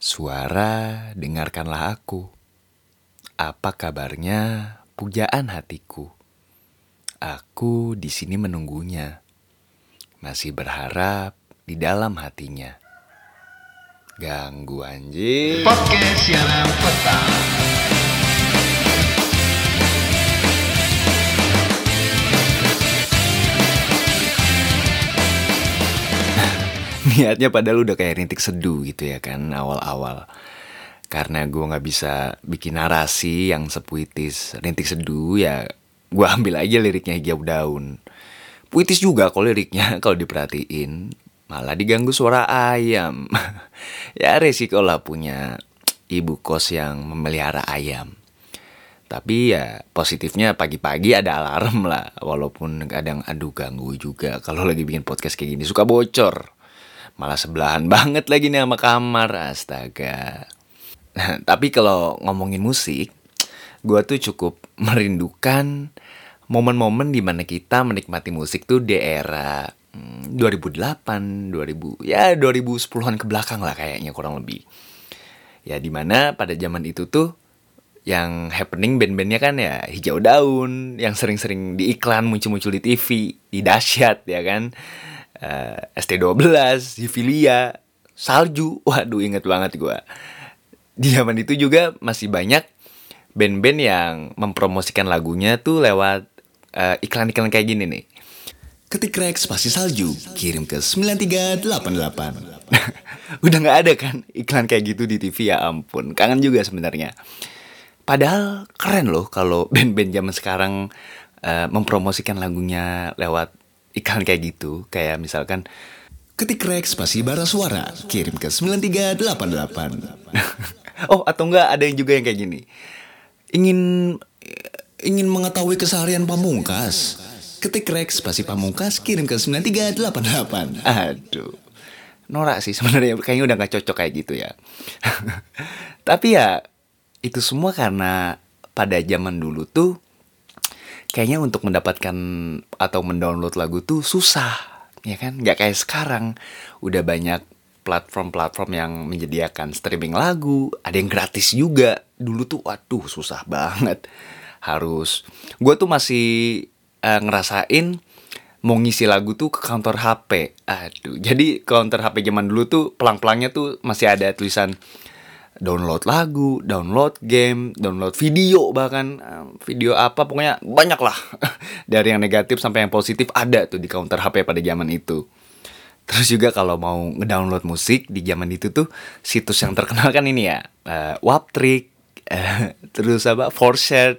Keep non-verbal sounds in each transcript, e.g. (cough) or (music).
Suara, dengarkanlah aku. Apa kabarnya pujaan hatiku? Aku di sini menunggunya. Masih berharap di dalam hatinya. Ganggu anjing. Podcast siaran petang. Niatnya padahal udah kayak rintik seduh gitu ya kan awal-awal. Karena gue nggak bisa bikin narasi yang sepuitis rintik seduh ya gue ambil aja liriknya hijau daun. Puitis juga kok liriknya (laughs) kalau diperhatiin. Malah diganggu suara ayam. (laughs) ya resiko lah punya ibu kos yang memelihara ayam. Tapi ya positifnya pagi-pagi ada alarm lah. Walaupun kadang aduh ganggu juga kalau lagi bikin podcast kayak gini suka bocor. Malah sebelahan (laughs) banget lagi nih sama kamar. Astaga. (laughs) Tapi kalau ngomongin musik, gue tuh cukup (laughs) merindukan momen-momen di mana kita menikmati musik tuh di era hmm, 2008, 2000, ya 2010-an ke belakang lah kayaknya kurang lebih. Ya di mana pada zaman itu tuh yang happening band-bandnya kan ya hijau daun yang sering-sering di iklan muncul-muncul di TV di dahsyat ya kan uh, ST12 Zivilia salju. Waduh inget banget gue di zaman itu juga masih banyak band-band yang mempromosikan lagunya tuh lewat uh, iklan-iklan kayak gini nih. Ketik rek spasi salju, kirim ke 9388. (laughs) udah nggak ada kan iklan kayak gitu di TV ya ampun kangen juga sebenarnya. Padahal keren loh kalau (laughs) band-band zaman sekarang uh, mempromosikan lagunya lewat iklan kayak gitu. Kayak misalkan Ketik rek spasi bara suara, kirim ke 9388. (laughs) oh atau enggak ada yang juga yang kayak gini. Ingin ingin mengetahui keseharian pamungkas. Ketik rek spasi pamungkas, kirim ke 9388. Aduh. Norak sih sebenarnya kayaknya udah nggak cocok kayak gitu ya. (laughs) Tapi ya itu semua karena pada zaman dulu tuh kayaknya untuk mendapatkan atau mendownload lagu tuh susah ya kan? Nggak kayak sekarang. Udah banyak platform-platform yang menyediakan streaming lagu. Ada yang gratis juga. Dulu tuh waduh susah banget. Harus. Gue tuh masih uh, ngerasain mau ngisi lagu tuh ke counter HP aduh jadi counter HP zaman dulu tuh pelang-pelangnya tuh masih ada tulisan download lagu, download game, download video bahkan video apa pokoknya banyak lah (laughs) dari yang negatif sampai yang positif ada tuh di counter HP pada zaman itu. Terus juga kalau mau ngedownload musik di zaman itu tuh situs yang terkenal kan ini ya uh, Waptrick, uh, (laughs) terus apa Forshare,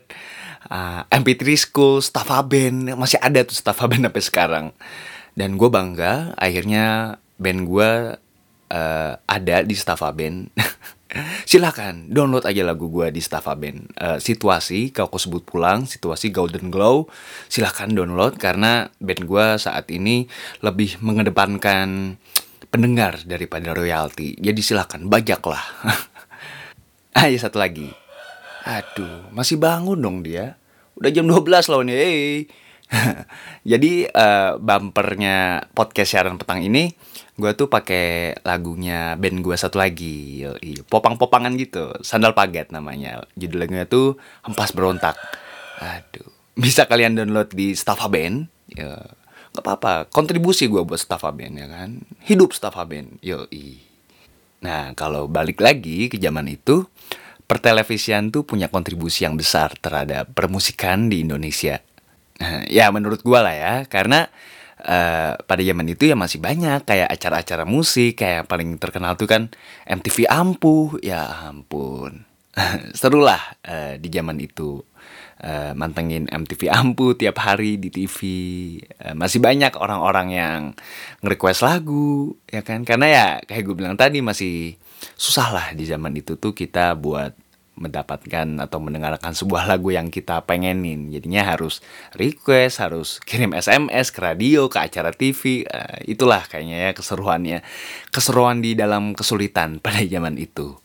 uh, MP3 School, Staffaben masih ada tuh Staffaben sampai sekarang. Dan gue bangga akhirnya band gue uh, ada di Staffaben. (laughs) Silahkan download aja lagu gue di Staffa Band. Uh, Situasi, kau aku sebut pulang, situasi Golden Glow. Silahkan download karena band gue saat ini lebih mengedepankan pendengar daripada royalti. Jadi silahkan bajak lah (laughs) Ah ya satu lagi. Aduh, masih bangun dong dia. Udah jam 12 loh hey. (laughs) Jadi uh, bumpernya podcast siaran petang ini gue tuh pakai lagunya band gue satu lagi popang-popangan gitu. Sandal paget namanya. Judul lagunya tuh hempas berontak. Aduh. Bisa kalian download di Staffa Band ya nggak apa-apa. Kontribusi gue buat Staffa Band ya kan? Hidup Staffa Band yoi. Nah kalau balik lagi ke zaman itu pertelevisian tuh punya kontribusi yang besar terhadap permusikan di Indonesia (laughs) ya menurut gue lah ya karena uh, pada zaman itu ya masih banyak kayak acara-acara musik kayak yang paling terkenal tuh kan MTV Ampuh. Ya ampun. (laughs) Seru lah uh, di zaman itu uh, mantengin MTV Ampuh tiap hari di TV uh, masih banyak orang-orang yang nge-request lagu ya kan? Karena ya kayak gue bilang tadi masih susah lah di zaman itu tuh kita buat mendapatkan atau mendengarkan sebuah lagu yang kita pengenin. Jadinya harus request, harus kirim SMS ke radio, ke acara TV. Uh, eh, itulah kayaknya ya keseruannya. Keseruan di dalam kesulitan (laughs) pada zaman itu.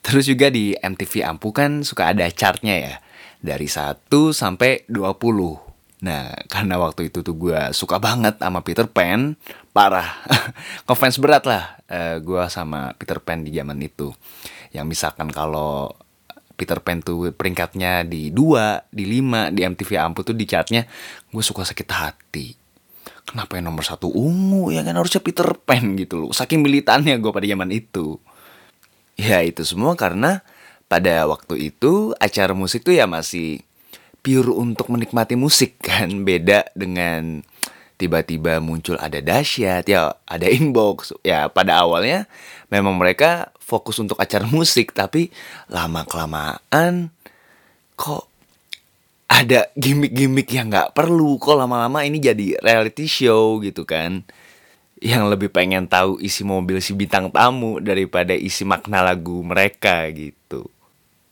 Terus juga di MTV Ampu kan suka ada chartnya ya. Dari 1 sampai 20. Nah, karena waktu itu tuh gue suka banget sama Peter Pan, parah (laughs) ngefans berat lah uh, gue sama Peter Pan di zaman itu yang misalkan kalau Peter Pan tuh peringkatnya di dua, di lima, di MTV Ampu tuh di chartnya gue suka sakit hati. Kenapa yang nomor satu ungu ya kan harusnya Peter Pan gitu loh. Saking militannya gue pada zaman itu. Ya itu semua karena pada waktu itu acara musik tuh ya masih pure untuk menikmati musik kan. Beda dengan tiba-tiba muncul ada dahsyat ya ada inbox ya pada awalnya memang mereka fokus untuk acara musik tapi lama kelamaan kok ada gimmick-gimmick yang nggak perlu kok lama-lama ini jadi reality show gitu kan yang lebih pengen tahu isi mobil si bintang tamu daripada isi makna lagu mereka gitu.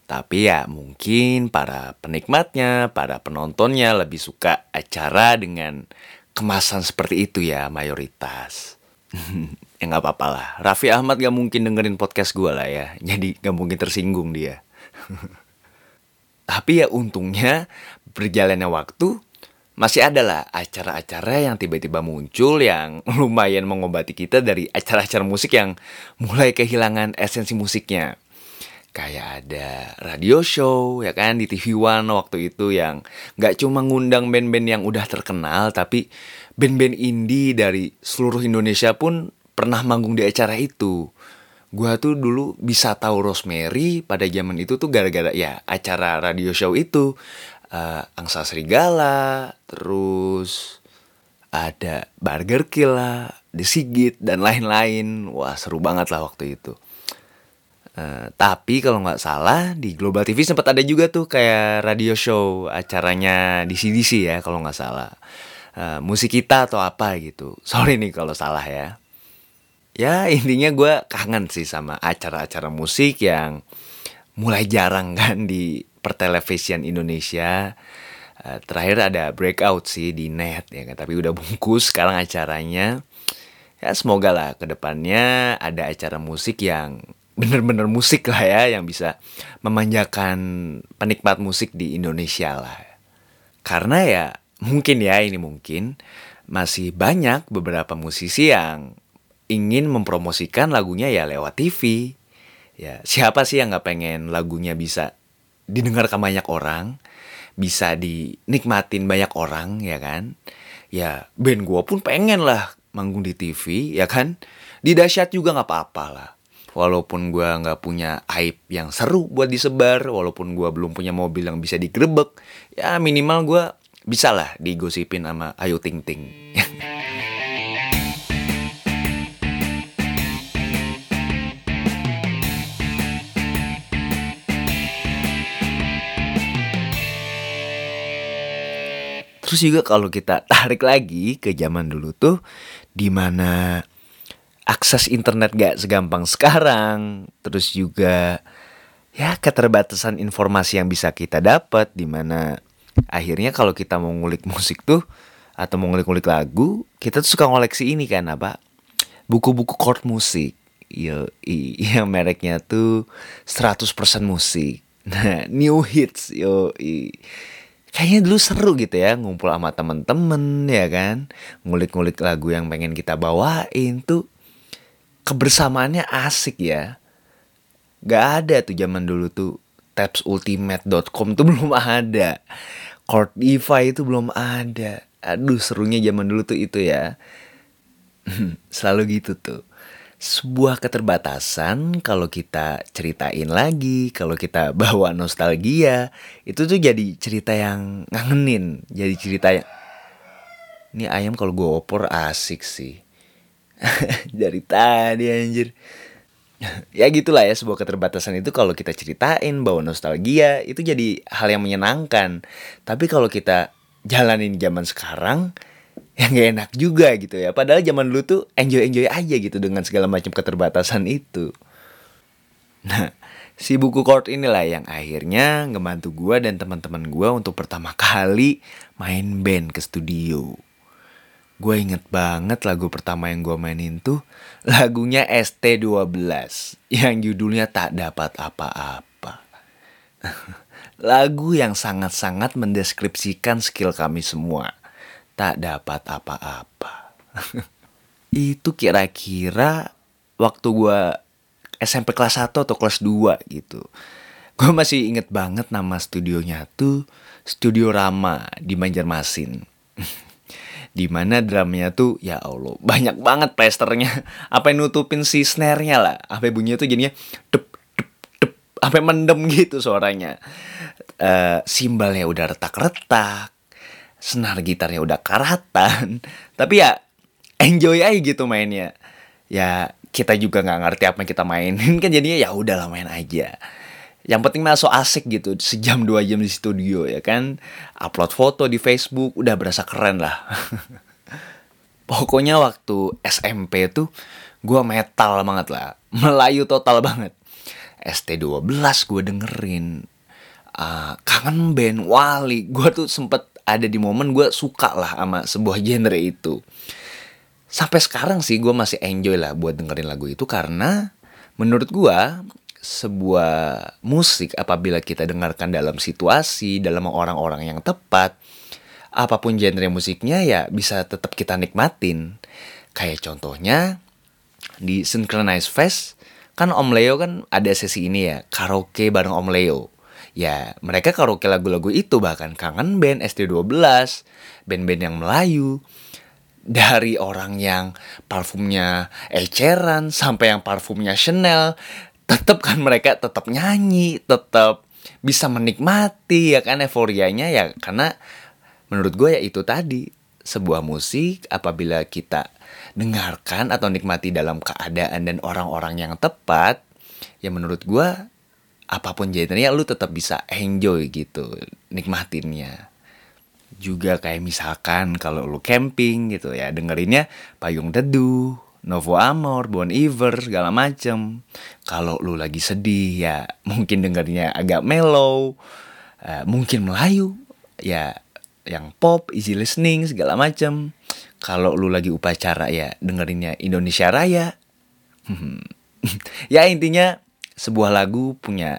Tapi ya mungkin para penikmatnya, para penontonnya lebih suka acara dengan kemasan seperti itu ya mayoritas. (laughs) ya nggak apa-apa lah. Raffi Ahmad gak mungkin dengerin podcast gue lah ya. (laughs) Jadi gak mungkin tersinggung dia. (laughs) Tapi ya untungnya berjalannya waktu masih ada lah acara-acara yang tiba-tiba muncul yang (laughs) lumayan mengobati kita dari acara-acara musik yang mulai kehilangan esensi musiknya kayak ada radio show ya kan di TV One waktu itu yang nggak cuma ngundang band-band yang udah terkenal tapi band-band indie dari seluruh Indonesia pun pernah manggung di acara itu. Gua tuh dulu bisa tahu Rosemary pada zaman itu tuh gara-gara ya acara radio show itu uh, Angsa Serigala, terus ada Burger Kill lah, The Sigit dan lain-lain. Wah seru banget lah waktu itu. Uh, tapi kalau nggak salah di Global TV sempat ada juga tuh kayak radio show acaranya di CDC ya kalau nggak salah uh, musik kita atau apa gitu (laughs) sorry nih kalau salah ya ya intinya gue kangen sih sama acara-acara musik yang mulai jarang kan di pertelevisian Indonesia. Uh, terakhir ada breakout sih di net ya kan? Tapi udah bungkus sekarang acaranya. Ya semoga lah ke depannya ada acara musik yang bener-bener musik lah ya yang bisa memanjakan penikmat musik di Indonesia lah. Karena ya mungkin ya ini mungkin masih banyak beberapa musisi yang ingin mempromosikan lagunya ya lewat TV. Ya siapa sih yang nggak pengen lagunya bisa didengarkan banyak orang, bisa dinikmatin banyak orang ya kan? Ya band gue pun pengen lah manggung di TV ya kan? Di dahsyat juga nggak apa-apa lah walaupun gue nggak punya aib yang seru buat disebar walaupun gue belum punya mobil yang bisa digrebek ya minimal gue bisa lah digosipin sama Ayu Ting Ting (laughs) Terus juga kalau kita (laughs) tarik lagi ke zaman dulu tuh di mana akses internet gak segampang sekarang, terus juga ya keterbatasan informasi yang bisa kita dapat di mana akhirnya kalau kita mau ngulik musik tuh atau mau ngulik-ngulik lagu, kita tuh suka ngoleksi ini kan apa? Buku-buku chord musik. Yo, yang (laughs) mereknya tuh 100% musik. Nah, new hits yo. I. Kayaknya dulu seru gitu ya ngumpul sama temen-temen ya kan ngulik-ngulik lagu yang pengen kita bawain tuh kebersamaannya asik ya. Gak ada tuh zaman dulu tuh tapsultimate.com tuh (laughs) belum ada. Chordify itu belum ada. Aduh serunya zaman dulu tuh itu ya. (laughs) Selalu gitu tuh. Sebuah keterbatasan kalau kita ceritain lagi, kalau kita (laughs) bawa nostalgia, itu tuh jadi cerita yang ngangenin, jadi cerita yang ini ayam kalau gue opor asik sih. (laughs) dari tadi anjir ya gitulah ya sebuah keterbatasan itu kalau kita ceritain bawa nostalgia itu jadi hal yang menyenangkan tapi kalau kita jalanin zaman sekarang (laughs) ya gak enak juga gitu ya padahal zaman dulu tuh enjoy enjoy aja gitu dengan segala macam keterbatasan itu nah si buku chord inilah yang akhirnya ngebantu gue dan teman-teman gue untuk pertama kali main band ke studio Gue inget banget lagu pertama yang gue mainin tuh lagunya ST12 yang judulnya Tak Dapat Apa-Apa. (laughs) Lagu yang sangat-sangat mendeskripsikan skill kami semua. Tak dapat apa-apa. (laughs) itu kira-kira waktu gue SMP kelas 1 atau kelas 2 gitu. Gue masih inget banget nama studionya tuh Studio Rama di Banjarmasin. (laughs) Di mana drumnya tuh ya Allah banyak banget plesternya. (laughs) Apa yang nutupin si snare-nya lah. Apa bunyinya tuh jadinya dep dep dep. Apa mendem gitu suaranya. Uh, simbalnya udah retak-retak. Senar gitarnya udah karatan. (laughs) Tapi ya enjoy aja gitu mainnya. Ya kita juga nggak ngerti apa yang kita mainin. (laughs) Kan jadinya ya udahlah main aja. Yang penting masuk asik gitu. Sejam dua jam di studio ya kan? Upload foto di Facebook udah berasa keren lah. (laughs) Pokoknya waktu SMP tuh gue metal banget lah. Melayu total banget. ST12 gue dengerin. Uh, kangen band Wali. Gue tuh sempet ada di momen gue suka lah sama sebuah (laughs) genre itu. Sampai sekarang sih gue masih enjoy lah buat dengerin lagu itu karena menurut gue sebuah musik apabila kita dengarkan dalam situasi dalam orang-orang yang tepat apa pun genre musiknya ya bisa tetap kita nikmatin. Kayak contohnya di Synchronize Fest kan Om Leo kan ada sesi ini ya karaoke bareng Om Leo ya mereka karaoke lagu-lagu itu bahkan kangen band ST12 band-band yang Melayu. Dari orang yang parfumnya eceran sampai yang parfumnya Chanel tetap kan mereka tetap nyanyi tetap bisa menikmati ya kan euforianya ya. Karena menurut gue ya itu tadi sebuah musik apabila kita dengarkan atau nikmati dalam keadaan dan orang-orang yang tepat ya menurut gue apa pun genrenya lu tetap bisa enjoy gitu nikmatinnya juga kayak misalkan kalau lu camping gitu ya dengerinnya payung teduh Novo Amor, Bon Iver, segala macem. Kalau lu lagi sedih ya mungkin dengernya agak mellow, uh, mungkin Melayu, ya yang pop, easy listening segala macem. Kalau lu lagi upacara ya dengerinnya Indonesia Raya. (laughs) ya intinya sebuah lagu punya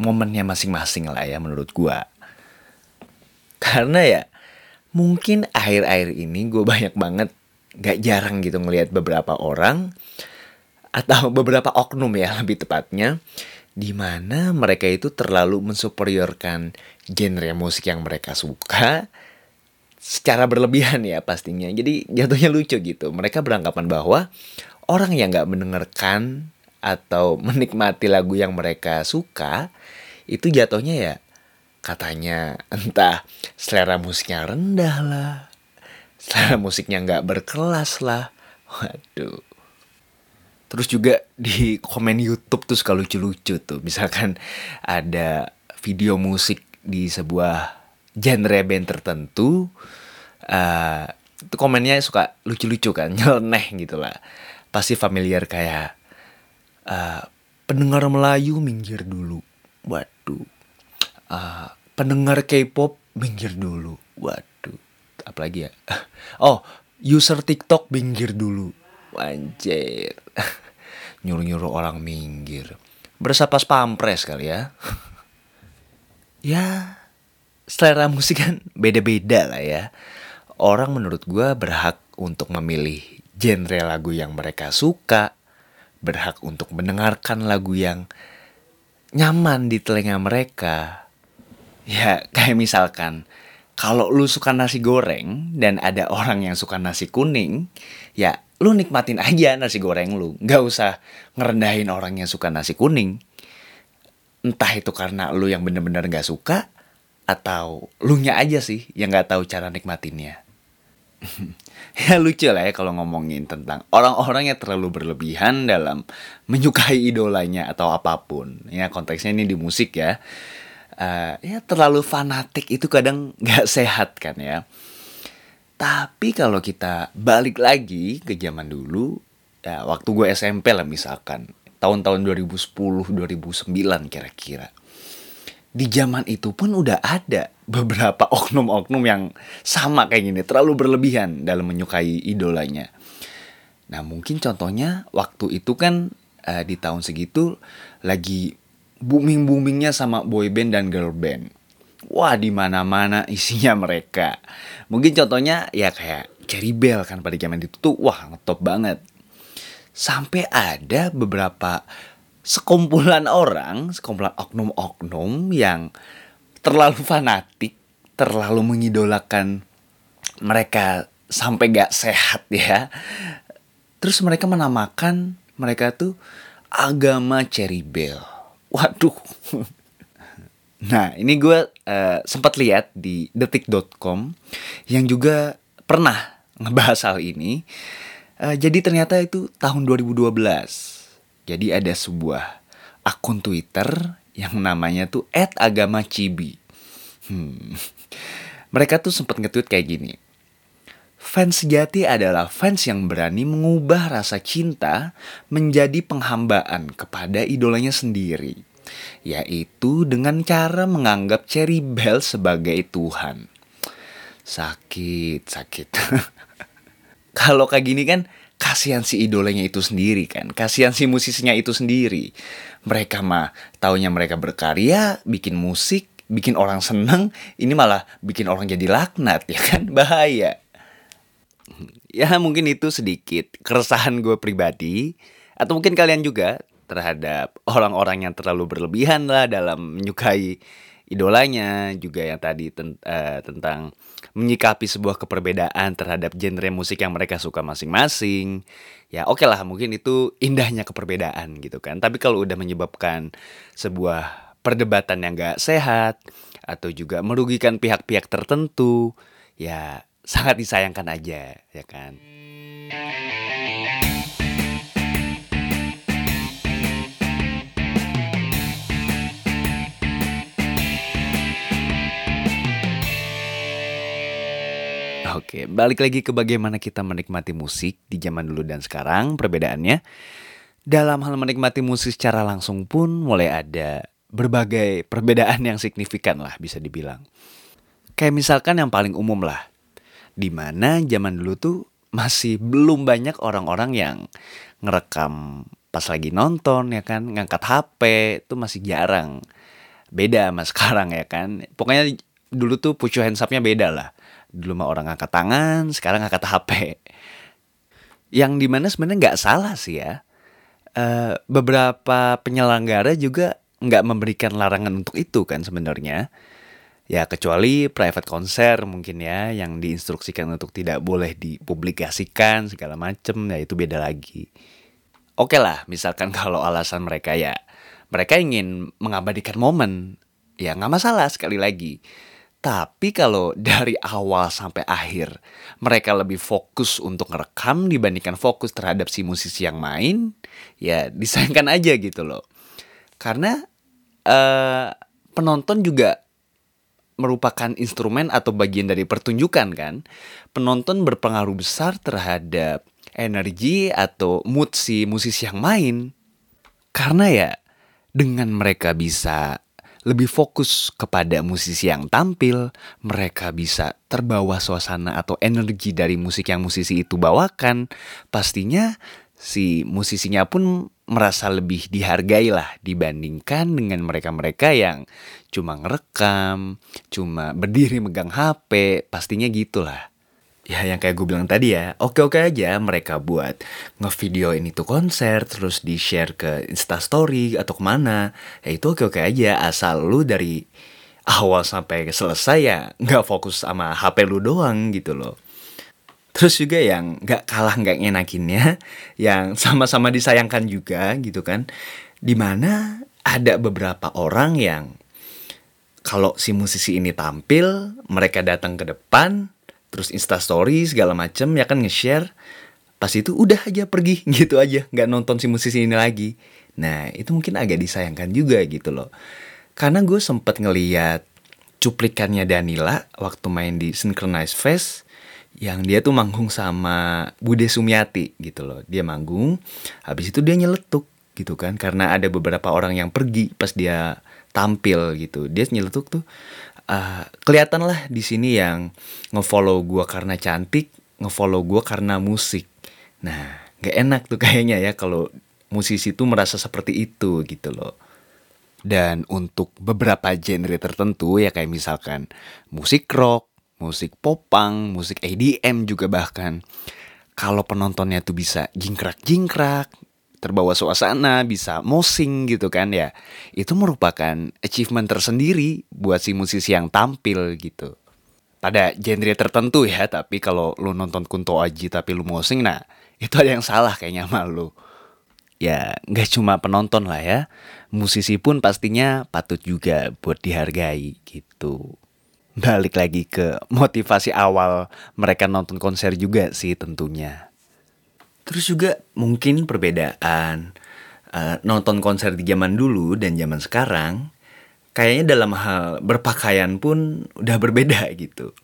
momennya masing-masing lah ya menurut gua. Karena ya mungkin akhir-akhir ini gue banyak banget gak jarang gitu ngelihat beberapa orang atau beberapa oknum ya (laughs) lebih tepatnya di mana mereka itu terlalu mensuperiorkan genre musik yang mereka suka secara berlebihan ya pastinya. Jadi jatuhnya lucu gitu. Mereka beranggapan bahwa orang yang gak mendengarkan atau (laughs) menikmati lagu yang mereka suka itu jatuhnya ya katanya entah selera musiknya rendah lah selera musiknya nggak berkelas lah. Waduh. Terus juga di komen YouTube tuh suka lucu-lucu tuh. Misalkan ada video musik di sebuah genre band tertentu uh, itu komennya suka lucu-lucu kan (laughs) nyeleneh gitu lah. Pasti familiar kayak uh, pendengar Melayu minggir dulu waduh uh, pendengar K-pop minggir dulu. Waduh, apalagi ya? (laughs) Oh, user TikTok minggir dulu. Anjir. (laughs) Nyuruh-nyuruh orang minggir. Berasa pas pampres kali ya. (laughs) ya, selera musik kan beda-beda lah ya. Orang menurut gue berhak untuk memilih genre lagu yang mereka suka. Berhak untuk mendengarkan lagu yang nyaman di telinga mereka Ya (laughs) kayak misalkan kalau lu suka nasi goreng dan ada orang yang suka nasi kuning, ya lu nikmatin aja nasi goreng lu. Gak usah ngerendahin orang yang suka nasi kuning. Entah itu karena lu yang bener-bener gak suka, atau lu nya aja sih yang gak tahu cara nikmatinnya. (laughs) (laughs) ya lucu lah ya kalau ngomongin tentang orang-orang yang terlalu berlebihan dalam menyukai idolanya atau apa pun. Ya konteksnya ini di musik ya uh, ya terlalu fanatik itu kadang (laughs) nggak sehat kan ya. Tapi kalau kita balik lagi ke zaman dulu, ya waktu gue SMP lah misalkan, tahun-tahun 2010, 2009 kira-kira. Di zaman itu pun udah ada beberapa (laughs) oknum-oknum yang sama kayak gini, terlalu berlebihan dalam menyukai idolanya. Nah mungkin contohnya waktu itu kan uh, di tahun segitu lagi booming boomingnya sama boy band dan girl band. Wah di mana mana (laughs) isinya mereka. Mungkin contohnya ya kayak Cherry Bell kan pada zaman itu tuh wah ngetop banget. Sampai ada beberapa sekumpulan orang, sekumpulan oknum-oknum yang terlalu fanatik, terlalu mengidolakan mereka sampai gak sehat ya. Terus mereka menamakan mereka tuh agama Cherry Bell. Waduh. (laughs) Nah, ini gue uh, sempat lihat di detik.com yang juga pernah ngebahas hal ini. Uh, jadi ternyata itu tahun 2012. Jadi ada sebuah akun Twitter yang namanya tuh @agamacibi. Hmm. Mereka tuh sempat nge-tweet kayak gini. Fans sejati adalah fans yang berani mengubah rasa cinta menjadi penghambaan kepada idolanya sendiri yaitu dengan cara menganggap Cherry Bell sebagai Tuhan. Sakit, sakit. (laughs) Kalau kayak gini kan kasihan si idolanya itu sendiri kan, kasihan si musisinya itu sendiri. Mereka mah taunya mereka berkarya, bikin musik, bikin orang seneng, ini malah bikin orang jadi laknat ya kan, (laughs) bahaya. Ya mungkin itu sedikit keresahan gue pribadi, atau mungkin kalian juga terhadap orang-orang yang terlalu berlebihan lah dalam menyukai idolanya juga yang tadi ten uh, tentang menyikapi sebuah keperbedaan terhadap genre musik yang mereka suka masing-masing ya oke okay lah mungkin itu indahnya keperbedaan gitu kan tapi kalau udah menyebabkan sebuah perdebatan yang gak sehat atau juga merugikan pihak-pihak tertentu ya sangat disayangkan aja ya kan. Oke, balik lagi ke bagaimana kita menikmati musik di zaman dulu dan sekarang, perbedaannya. Dalam hal menikmati musik secara langsung pun mulai ada berbagai perbedaan yang signifikan lah bisa dibilang. Kayak misalkan yang paling umum lah, di mana zaman dulu tuh masih belum banyak orang-orang yang ngerekam pas lagi nonton ya kan, ngangkat HP itu masih jarang. Beda sama (laughs) sekarang ya kan. Pokoknya dulu tuh pucuk hands beda lah dulu mah orang angkat tangan sekarang angkat HP yang di mana sebenarnya nggak salah sih ya. Uh, beberapa penyelenggara juga nggak memberikan larangan untuk itu kan sebenarnya. Ya kecuali private konser mungkin ya yang diinstruksikan untuk tidak boleh dipublikasikan segala macem ya itu beda lagi. Oke okay lah misalkan (laughs) kalau alasan mereka ya mereka ingin mengabadikan momen ya nggak masalah sekali lagi tapi kalau dari awal sampai akhir mereka lebih fokus untuk ngerekam dibandingkan fokus terhadap si musisi yang main, ya disayangkan aja gitu loh. Karena uh, penonton juga merupakan instrumen atau bagian dari pertunjukan kan. Penonton berpengaruh besar terhadap energi atau mood si musisi yang main. Karena ya dengan mereka bisa lebih fokus kepada musisi yang tampil, mereka bisa terbawa suasana atau energi dari musik yang musisi itu bawakan, pastinya si musisinya pun merasa lebih dihargai lah dibandingkan dengan mereka-mereka yang cuma ngerekam, cuma berdiri megang HP, pastinya gitulah ya yang kayak gue bilang tadi ya oke-oke aja mereka buat ngevideo ini tuh konser terus di share ke instastory atau ke mana ya itu oke-oke aja asal lu dari awal sampai selesai ya nggak fokus sama HP lu doang gitu loh. Terus juga yang nggak kalah nggak ngenakinnya (laughs) yang sama-sama disayangkan juga gitu kan di mana ada beberapa orang yang kalau si musisi ini tampil mereka datang ke depan terus instastory segala macem ya kan nge-share pas itu udah aja pergi (laughs) gitu aja nggak nonton si musisi ini lagi. Nah itu mungkin agak disayangkan juga gitu loh. Karena gue sempet ngeliat cuplikannya Danila waktu main di Synchronize Fest yang dia tuh manggung sama Bude Sumiati gitu loh. Dia manggung habis itu dia nyeletuk gitu kan. Karena ada beberapa orang yang pergi pas dia tampil gitu. Dia nyeletuk tuh uh, kelihatan lah di sini yang ngefollow gue karena cantik, ngefollow gue karena musik. Nah, gak enak tuh kayaknya ya kalau musisi tuh merasa seperti itu gitu loh. Dan untuk beberapa genre tertentu ya kayak misalkan musik rock, musik popang, musik EDM juga bahkan. Kalau penontonnya tuh bisa jingkrak-jingkrak, terbawa suasana, bisa mosing gitu kan ya. Itu merupakan achievement tersendiri buat si musisi yang tampil gitu. Pada genre tertentu ya, tapi kalau lu nonton Kunto Aji tapi lu mosing, nah itu ada yang salah kayaknya sama lu. Ya nggak cuma penonton lah ya, musisi pun pastinya patut juga buat dihargai gitu. Balik lagi ke motivasi awal mereka nonton konser juga sih tentunya. Terus juga mungkin perbedaan uh, nonton konser di zaman dulu dan zaman sekarang kayaknya dalam hal berpakaian pun udah berbeda (laughs) gitu.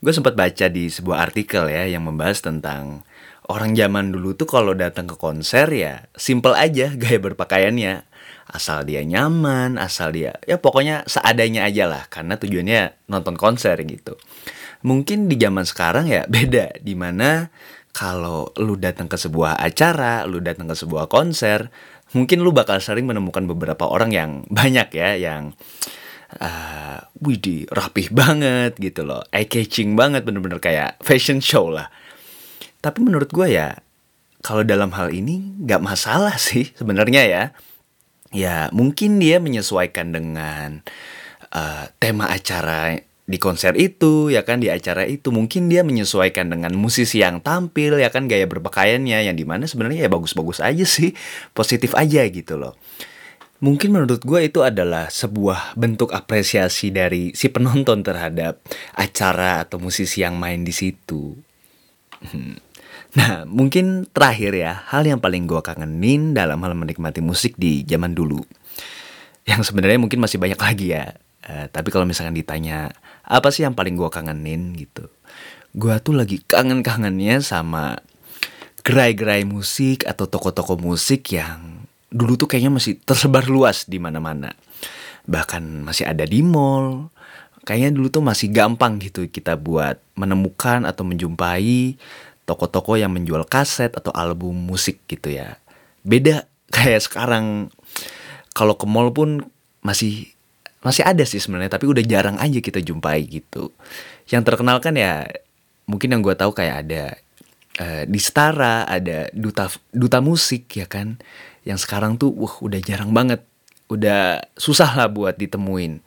Gue sempat baca di sebuah artikel ya yang membahas tentang orang zaman dulu tuh kalau datang ke konser ya simple aja (laughs) gaya berpakaiannya. Asal dia nyaman, asal dia ya pokoknya seadanya aja lah karena tujuannya nonton konser gitu. Mungkin di zaman sekarang ya (laughs) beda di mana kalau lu datang ke sebuah acara, lu datang ke sebuah konser, mungkin lu bakal sering menemukan beberapa orang yang banyak ya yang uh, widih rapih banget gitu loh, eye catching banget bener-bener kayak fashion show lah. Tapi menurut gue ya kalau dalam hal ini nggak masalah sih sebenarnya ya. Ya mungkin dia menyesuaikan dengan uh, tema acara di konser itu ya kan di acara itu. Mungkin dia menyesuaikan dengan musisi yang tampil ya kan gaya berpakaiannya yang di mana sebenarnya ya bagus-bagus aja sih positif aja gitu loh. Mungkin menurut gue itu adalah sebuah bentuk apresiasi dari si penonton terhadap acara atau musisi yang main di situ. Hmm. nah mungkin terakhir ya hal yang paling gue kangenin dalam hal menikmati musik di zaman dulu. Yang sebenarnya mungkin masih banyak lagi ya. Uh, tapi kalau misalkan ditanya apa sih yang paling gue kangenin gitu? Gue tuh lagi kangen-kangennya sama gerai-gerai musik atau toko-toko musik yang dulu tuh kayaknya masih tersebar luas di mana-mana. Bahkan masih ada di mall. Kayaknya dulu tuh masih gampang gitu kita buat menemukan atau menjumpai toko-toko yang menjual kaset atau album musik gitu ya. Beda kayak sekarang. Kalau ke mall pun masih masih ada sih sebenarnya tapi udah jarang aja kita jumpai gitu. Yang terkenal kan ya mungkin yang gue tahu kayak ada uh, di Stara ada duta duta musik ya kan yang sekarang tuh wah udah jarang banget udah susah lah buat ditemuin.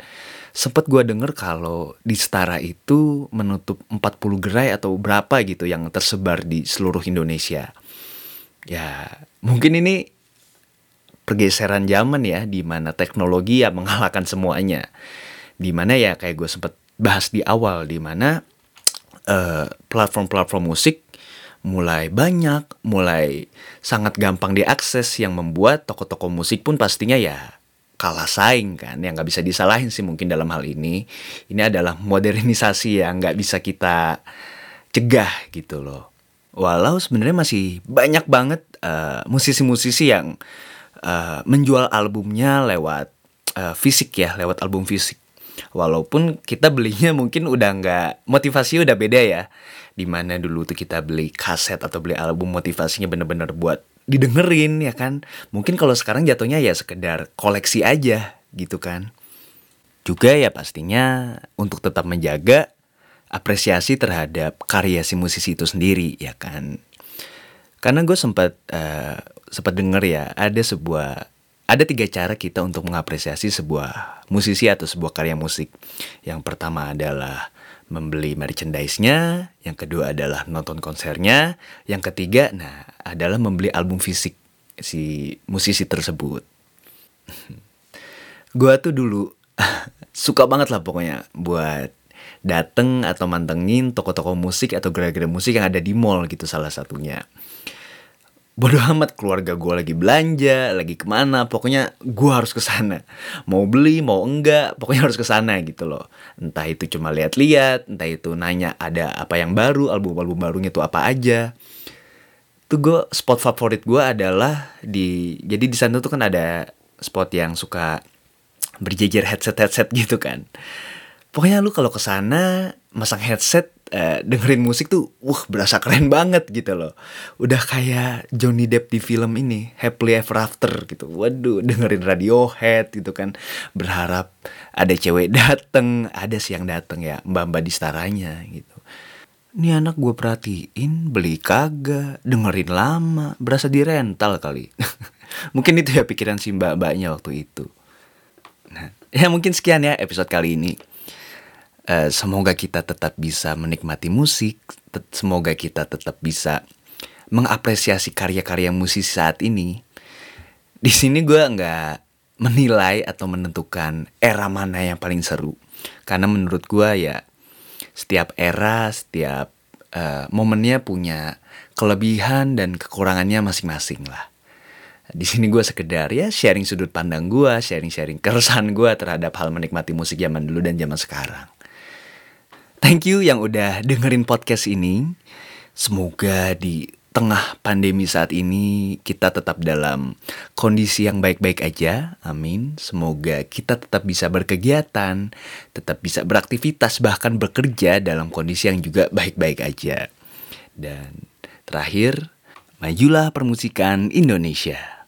Sempet gue denger kalau di Setara itu menutup 40 gerai atau berapa gitu yang tersebar di seluruh Indonesia. Ya mungkin ini pergeseran zaman ya di mana teknologi ya mengalahkan semuanya. Di mana ya kayak gue sempet bahas di awal di mana uh, platform-platform musik mulai banyak, mulai sangat gampang diakses yang membuat toko-toko musik pun pastinya ya kalah saing kan. Yang nggak bisa disalahin sih mungkin dalam hal ini. Ini adalah modernisasi yang nggak bisa kita cegah gitu loh. Walau sebenarnya masih banyak banget uh, musisi-musisi yang uh, menjual albumnya lewat uh, fisik ya, lewat album fisik. Walaupun kita belinya mungkin udah nggak motivasi udah beda ya. Di mana dulu tuh kita beli kaset atau beli album motivasinya bener-bener buat didengerin ya kan. Mungkin kalau sekarang jatuhnya ya sekedar koleksi aja gitu kan. Juga ya pastinya untuk tetap menjaga apresiasi terhadap karya si musisi itu sendiri ya kan. Karena gue sempat uh, sempat denger ya ada sebuah ada tiga cara kita untuk mengapresiasi sebuah musisi atau sebuah karya musik. Yang pertama adalah membeli merchandise-nya, yang kedua adalah nonton konsernya, yang ketiga nah adalah membeli album fisik si musisi tersebut. (laughs) Gua tuh dulu (laughs) suka banget lah pokoknya buat dateng atau mantengin toko-toko musik atau gerai-gerai musik yang ada di mall gitu salah satunya bodo amat keluarga gue lagi belanja, lagi ke mana, pokoknya gue harus ke sana. Mau beli, mau enggak, pokoknya harus ke sana gitu loh. Entah itu cuma lihat-lihat, entah itu nanya ada apa yang baru, album-album barunya tuh apa aja. Tuh gue spot favorit gue adalah di, jadi di sana tuh kan ada spot yang suka berjejer headset-headset gitu kan. Pokoknya lu kalau ke sana masang headset uh, dengerin musik tuh, wah berasa keren banget gitu loh. Udah kayak Johnny Depp di film ini, Happily Ever After gitu. Waduh, dengerin Radiohead gitu kan. Berharap ada cewek dateng, ada siang dateng ya, mbak-mbak di staranya gitu. Ini anak gue perhatiin, beli kagak, dengerin lama, berasa di rental kali. (laughs) mungkin itu ya pikiran si mbak-mbaknya waktu itu. Nah, ya mungkin sekian ya episode kali ini. Uh, semoga kita tetap bisa menikmati musik, semoga kita tetap bisa mengapresiasi karya-karya musisi saat ini. Di sini gue nggak menilai atau menentukan era mana yang paling seru, karena menurut gue ya setiap era, setiap uh, momennya punya kelebihan dan kekurangannya masing-masing lah. Di sini gue sekedar ya sharing sudut pandang gue, sharing-sharing keresahan gue terhadap hal menikmati musik zaman dulu dan zaman sekarang. Thank you yang udah dengerin podcast ini. Semoga di tengah pandemi saat ini kita tetap dalam kondisi yang baik-baik aja. Amin. Semoga kita tetap bisa berkegiatan, tetap bisa beraktivitas bahkan bekerja dalam kondisi yang juga baik-baik aja. Dan terakhir, majulah permusikan Indonesia.